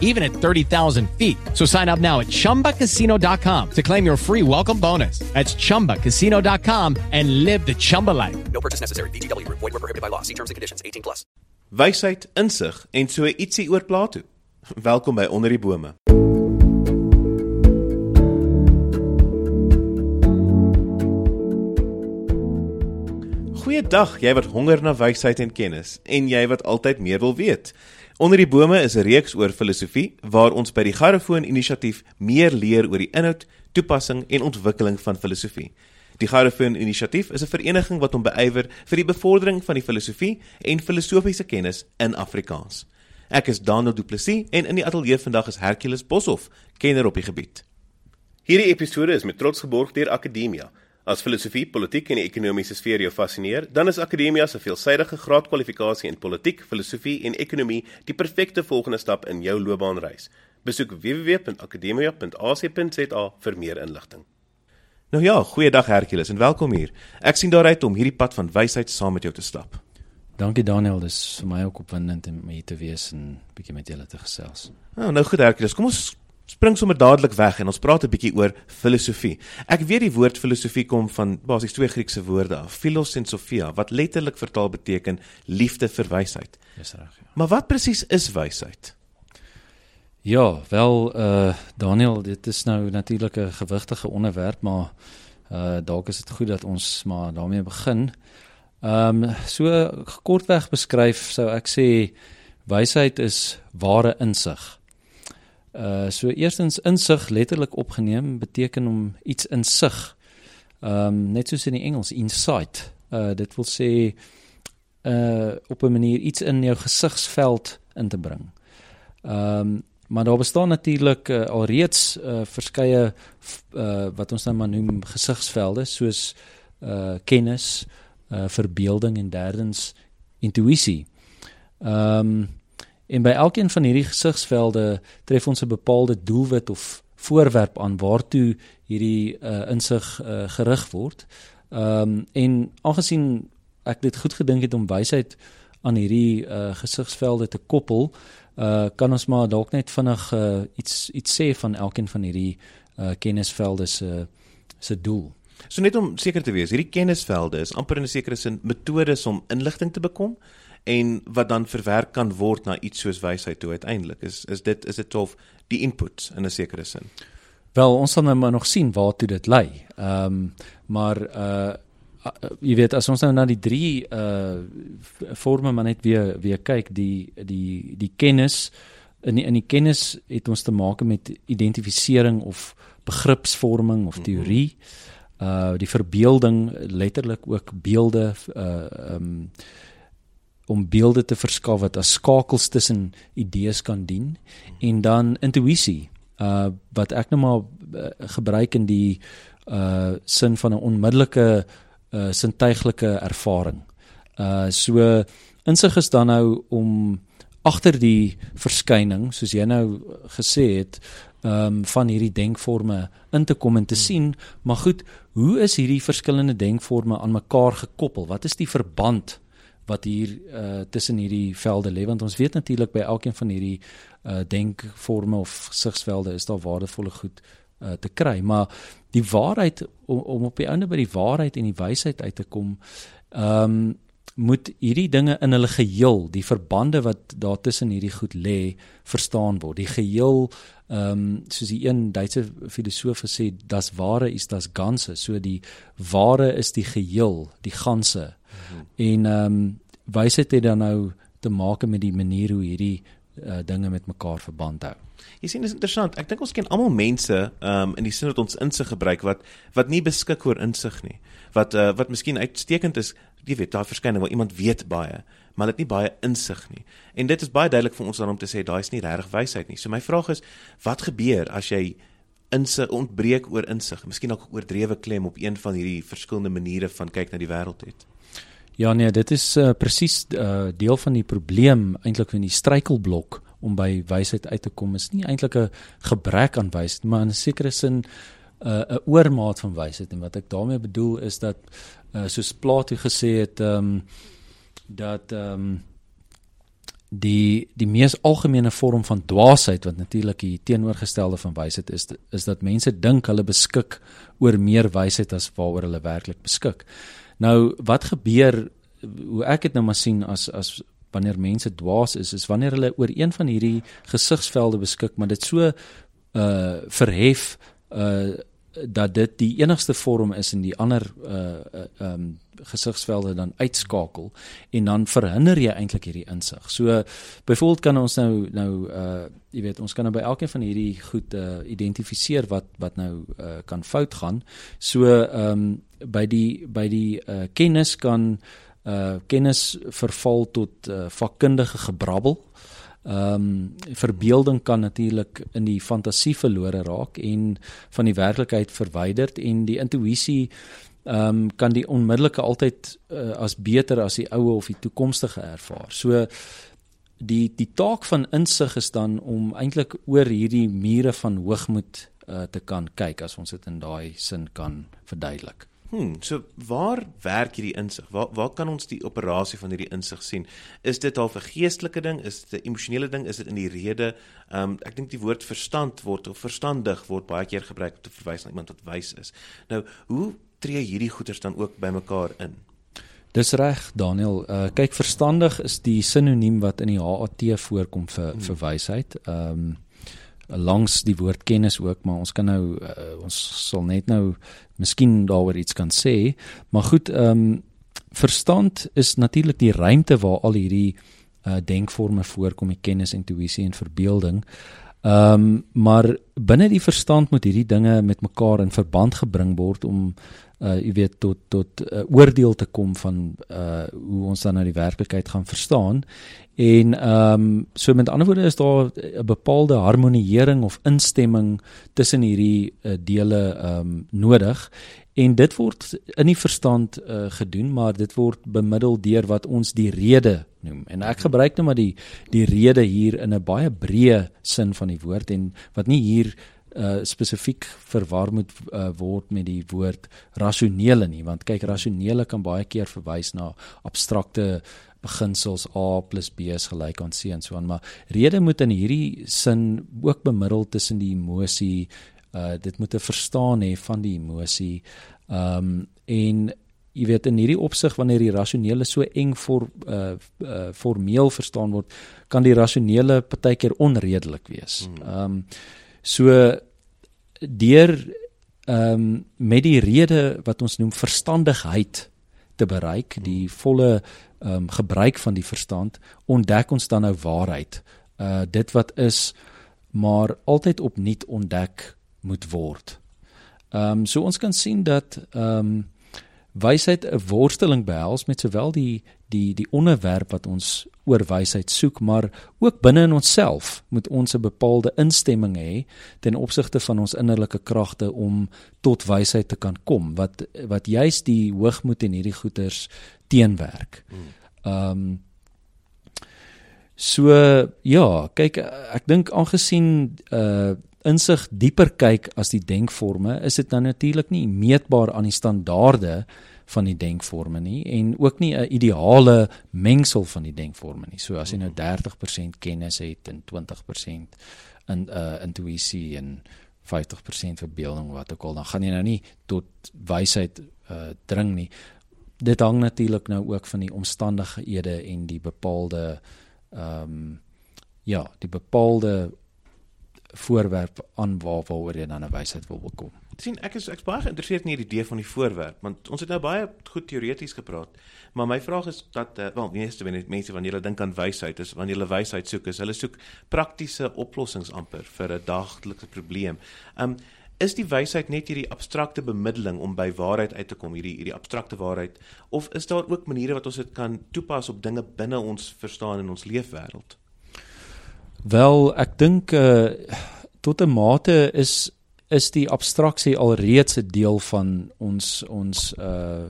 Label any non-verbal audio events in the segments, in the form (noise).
even at 30,000 feet. So sign up now at chumbacasino.com to claim your free welcome bonus. That's chumbacasino.com and live the Chumba life. No purchase necessary. BGW. Void were prohibited by law. See terms and conditions. 18 plus. Wysheid, insig en so ietsie oor Plato. (laughs) Welkom by Onder die Bome. Goeiedag, jy wat honger na wysheid en kennis en jy wat altyd meer wil weet. Onder die Bome is 'n reeks oor filosofie waar ons by die Garrefoon Inisiatief meer leer oor die inhoud, toepassing en ontwikkeling van filosofie. Die Garrefoon Inisiatief is 'n vereniging wat hom beywer vir die bevordering van die filosofie en filosofiese kennis in Afrikaans. Ek is Daniel Du Plessis en in die ateljee vandag is Hercules Boshoff, kenner op die gebied. Hierdie episode is met trots geborg deur Akademia. As filosofie, politiek en die ekonomiese sfeer jou fascineer, dan is Akademia se veelsidige graadkwalifikasie in politiek, filosofie en ekonomie die perfekte volgende stap in jou loopbaanreis. Besoek www.akademia.ac.za vir meer inligting. Nou ja, goeiedag Hercules en welkom hier. Ek sien daaruit om hierdie pad van wysheid saam met jou te stap. Dankie Daniel, dis vir my ook opwindend om hier te wees en bietjie met julle te gesels. Nou, nou goed Hercules, kom ons spring sommer dadelik weg en ons praat 'n bietjie oor filosofie. Ek weet die woord filosofie kom van basies twee Griekse woorde af, philos en sophia, wat letterlik vertaal beteken liefde vir wysheid. Dis reg. Ja. Maar wat presies is wysheid? ja, wel uh Daniel, dit is nou natuurlik 'n gewigtige onderwerp, maar uh dalk is dit goed dat ons maar daarmee begin. Ehm um, so kortweg beskryf sou ek sê wysheid is ware insig. Uh so eerstens insig letterlik opgeneem beteken om iets insig. Ehm um, net soos in die Engels insight. Uh dit wil sê uh op 'n manier iets in jou gesigsveld in te bring. Ehm um, maar daar bestaan natuurlik uh, alreeds uh verskeie uh wat ons nou maar noem gesigsvelde soos uh kennis, uh verbeelding en derdens intuïsie. Ehm um, En by elkeen van hierdie gesigsvelde tref ons 'n bepaalde doelwit of voorwerp aan waartoe hierdie uh, insig uh, gerig word. Ehm um, en aangesien ek dit goed gedink het om wysheid aan hierdie uh, gesigsvelde te koppel, uh, kan ons maar dalk net vinnig uh, iets iets sê van elkeen van hierdie uh, kennisvelde se se doel. So net om seker te wees, hierdie kennisvelde is amper in 'n sekere sin metodes om inligting te bekom en wat dan verwerk kan word na iets soos wysheid toe uiteindelik is is dit is dit tof die inputs in 'n sekere sin. Wel, ons sal nou maar nog sien waartoe dit lei. Ehm um, maar uh jy weet as ons nou na die drie uh forme maar net weer weer kyk die die die kennis in die, in die kennis het ons te maak met identifisering of begripsvorming of teorie. Uh die verbeelding letterlik ook beelde uh ehm um, om beelde te verskaf wat as skakels tussen idees kan dien en dan intuïsie uh wat ek nou maar uh, gebruik in die uh sin van 'n onmiddellike uh sintuiglike ervaring. Uh so insig is dan nou om agter die verskyning soos jy nou gesê het um van hierdie denkforme in te kom en te sien maar goed hoe is hierdie verskillende denkforme aan mekaar gekoppel wat is die verband wat hier uh tussen hierdie velde lê want ons weet natuurlik by elkeen van hierdie uh denkforme of gesigsvelde is daar waardevolle goed uh te kry maar die waarheid om, om op die einde by die waarheid en die wysheid uit te kom ehm um, moet hierdie dinge in hulle geheel die verbande wat daar tussen hierdie goed lê verstaan word. Die geheel ehm um, soos die een Duitse filosoof gesê das ware is das ganze. So die ware is die geheel die ganse. -hmm. En ehm um, wysheid het dan nou te maak met die manier hoe hierdie uh, dinge met mekaar verband hou. Jy sien dis interessant. Ek dink ons ken almal mense um, in die sin dat ons insig gebruik wat wat nie beskik oor insig nie. Wat uh, wat miskien uitstekend is, jy weet, daai verskyning waar iemand weet baie, maar dit nie baie insig nie. En dit is baie duidelik vir ons dan om te sê daai is nie regtig wysheid nie. So my vraag is, wat gebeur as jy insig ontbreek oor insig? Miskien ook oordrewe klem op een van hierdie verskillende maniere van kyk na die wêreld het. Ja nee, dit is uh, presies uh, deel van die probleem eintlik in die struikelblok om by wysheid uit te kom is nie eintlik 'n gebrek aan wysheid, maar in 'n sekere sin 'n uh, oormaat van wysheid en wat ek daarmee bedoel is dat uh, soos Plato gesê het ehm um, dat ehm um, die die mees algemene vorm van dwaasheid wat natuurlik die teenoorgestelde van wysheid is is dat mense dink hulle beskik oor meer wysheid as waaroor hulle werklik beskik. Nou wat gebeur hoe ek dit nou maar sien as as wanneer mense dwaas is is wanneer hulle oor een van hierdie gesigsvelde beskik maar dit so uh verhef uh dat dit die enigste vorm is in die ander uh um uh, gesigsvelde dan uitskakel en dan verhinder jy eintlik hierdie insig. So byvoorbeeld kan ons nou nou uh jy weet ons kan nou by elkeen van hierdie goed uh identifiseer wat wat nou uh kan fout gaan. So um by die by die uh kennis kan uh kennis verval tot uh, vakkundige gebrabbel. Ehm um, verbeelding kan natuurlik in die fantasie verlore raak en van die werklikheid verwyder en die intuïsie ehm um, kan die onmiddellike altyd uh, as beter as die oue of die toekomstige ervaar. So die die taak van insig is dan om eintlik oor hierdie mure van hoogmoed uh, te kan kyk as ons dit in daai sin kan verduidelik. Hmm, so waar werk hierdie insig? Waar waar kan ons die operasie van hierdie insig sien? Is dit al 'n geestelike ding? Is dit 'n emosionele ding? Is dit in die rede? Ehm um, ek dink die woord verstand word of verstandig word baie keer gebruik om te verwys na iemand wat wys is. Nou, hoe tree hierdie goeters dan ook bymekaar in? Dis reg, Daniel. Uh kyk, verstandig is die sinoniem wat in die HAT voorkom vir hmm. vir wysheid. Ehm um, langs die woord kennis ook, maar ons kan nou uh, ons sal net nou miskien daaroor iets kan sê, maar goed, ehm um, verstand is natuurlik die ruimte waar al hierdie uh, denkforme voorkom, die kennis, intuïsie en verbeelding. Ehm um, maar binne die verstand moet hierdie dinge met mekaar in verband gebring word om uh jy weet tot tot 'n uh, oordeel te kom van uh hoe ons dan nou die werklikheid gaan verstaan. En ehm um, so met ander woorde is daar 'n bepaalde harmoniering of instemming tussen hierdie uh, dele ehm um, nodig en dit word in die verstand uh, gedoen, maar dit word bemiddel deur wat ons die rede noem. En ek gebruik nou maar die die rede hier in 'n baie breë sin van die woord en wat nie hier uh spesifiek verwar moet uh, word met die woord rasionele nie want kyk rasionele kan baie keer verwys na abstrakte beginsels A + B is gelyk aan C en so aan maar rede moet in hierdie sin ook bemiddel tussen die emosie uh dit moet 'n verstaan hê van die emosie um en jy weet in hierdie opsig wanneer die rasionele so eng vir uh, uh formeel verstaan word kan die rasionele partykeer onredelik wees. Hmm. Um So deur ehm um, met die rede wat ons noem verstandigheid te bereik, die volle ehm um, gebruik van die verstand, ontdek ons dan nou waarheid. Uh dit wat is maar altyd opnuut ontdek moet word. Ehm um, so ons kan sien dat ehm um, wysheid 'n worsteling behels met sowel die die die onderwerp wat ons oor wysheid soek, maar ook binne in onsself moet ons 'n bepaalde instemming hê ten opsigte van ons innerlike kragte om tot wysheid te kan kom wat wat juis die hoogmoed en hierdie goeters teenwerk. Ehm um, so ja, kyk ek dink aangesien uh insig dieper kyk as die denkforme, is dit dan natuurlik nie meetbaar aan die standaarde van die denkforme nie en ook nie 'n ideale mengsel van die denkforme nie. So as jy nou 30% kennis het en 20% in uh intuïsie en 50% verbeelding wat ook al dan gaan jy nou nie tot wysheid uh dring nie. Dit hang natuurlik nou ook van die omstandighede en die bepaalde ehm um, ja, die bepaalde voorwerp aan waar waaroor jy dan 'n wysheid wil bekom. sien ek is ek's baie geïnteresseerd in hierdie idee van die voorwerp want ons het nou baie goed teoreties gepraat. Maar my vraag is dat uh, wel meeste mense wanneer hulle dink aan wysheid is wanneer hulle wysheid soek is hulle soek praktiese oplossings amper vir 'n daaglikse probleem. Um is die wysheid net hierdie abstrakte bemiddeling om by waarheid uit te kom hierdie hierdie abstrakte waarheid of is daar ook maniere wat ons dit kan toepas op dinge binne ons verstaan in ons leefwêreld? Wel, ek dink uh tot 'n mate is is die abstraksie alreeds 'n deel van ons ons uh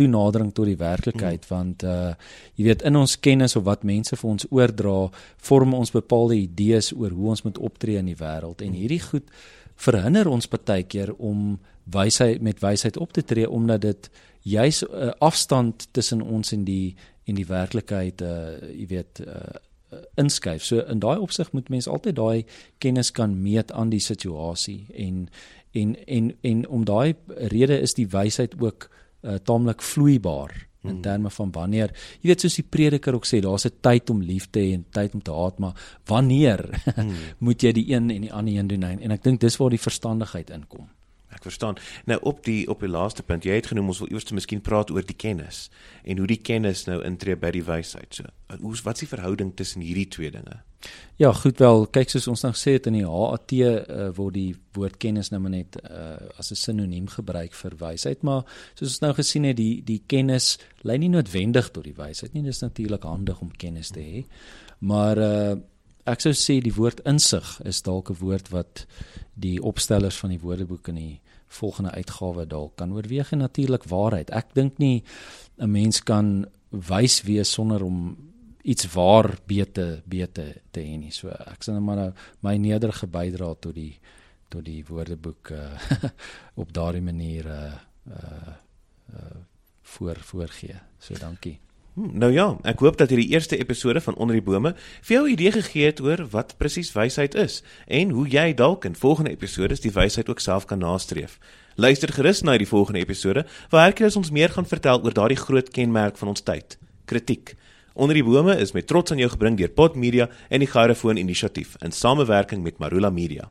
toenadering tot die werklikheid. Mm. want uh jy weet in ons kennis of wat mense vir ons oordra, vorm ons bepaalde idees oor hoe ons moet optree in die wêreld. En hierdie goed verhinder ons baie keer om wysheid met wysheid op te tree omdat dit juis 'n uh, afstand tussen ons en die en die werklikheid uh jy weet uh inskuif. So in daai opsig moet mens altyd daai kennis kan meet aan die situasie en en en en om daai rede is die wysheid ook uh, taamlik vloeibaar in hmm. terme van wanneer jy weet soos die prediker ook sê daar's 'n tyd om lief te hê en tyd om te haat maar wanneer hmm. (laughs) moet jy die een en die ander een doen en ek dink dis waar die verstandigheid inkom Ek verstaan. Nou op die op die laaste punt, jy het genoem ons wil eers te miskien praat oor die kennis en hoe die kennis nou intree by die wysheid. So, hoe wat is die verhouding tussen hierdie twee dinge? Ja, goed wel. Kyk soos ons nou gesê het in die HAT uh, eh, word die woord kennis nou net uh, as 'n sinoniem gebruik vir wysheid, maar soos ons nou gesien het, die die kennis lei nie noodwendig tot die wysheid nie. Dit is natuurlik handig om kennis te hê. Maar uh, ek sou sê die woord insig is dalk 'n woord wat die opstellers van die Woordeboek in die volgende uitgawe dalk kan oorweeg en natuurlik waarheid. Ek dink nie 'n mens kan wys wees sonder om iets waar beter beter te hê nie. So ek sê net maar nou, my nederige bydrae tot die tot die Woordeboek uh, (laughs) op daardie manier uh uh, uh voor voorgee. So dankie. Hmm, nou ja, ek hoop dat hierdie eerste episode van Onder die Bome vir jou 'n idee gegee het oor wat presies wysheid is en hoe jy dalk in volgende episode die wysheid ook self kan nastreef. Luister gerus na die volgende episode waar Hercules ons meer gaan vertel oor daardie groot kenmerk van ons tyd, kritiek. Onder die Bome is met trots aan jou gebring deur Pot Media en die Gyrofoon Inisiatief in samewerking met Marula Media.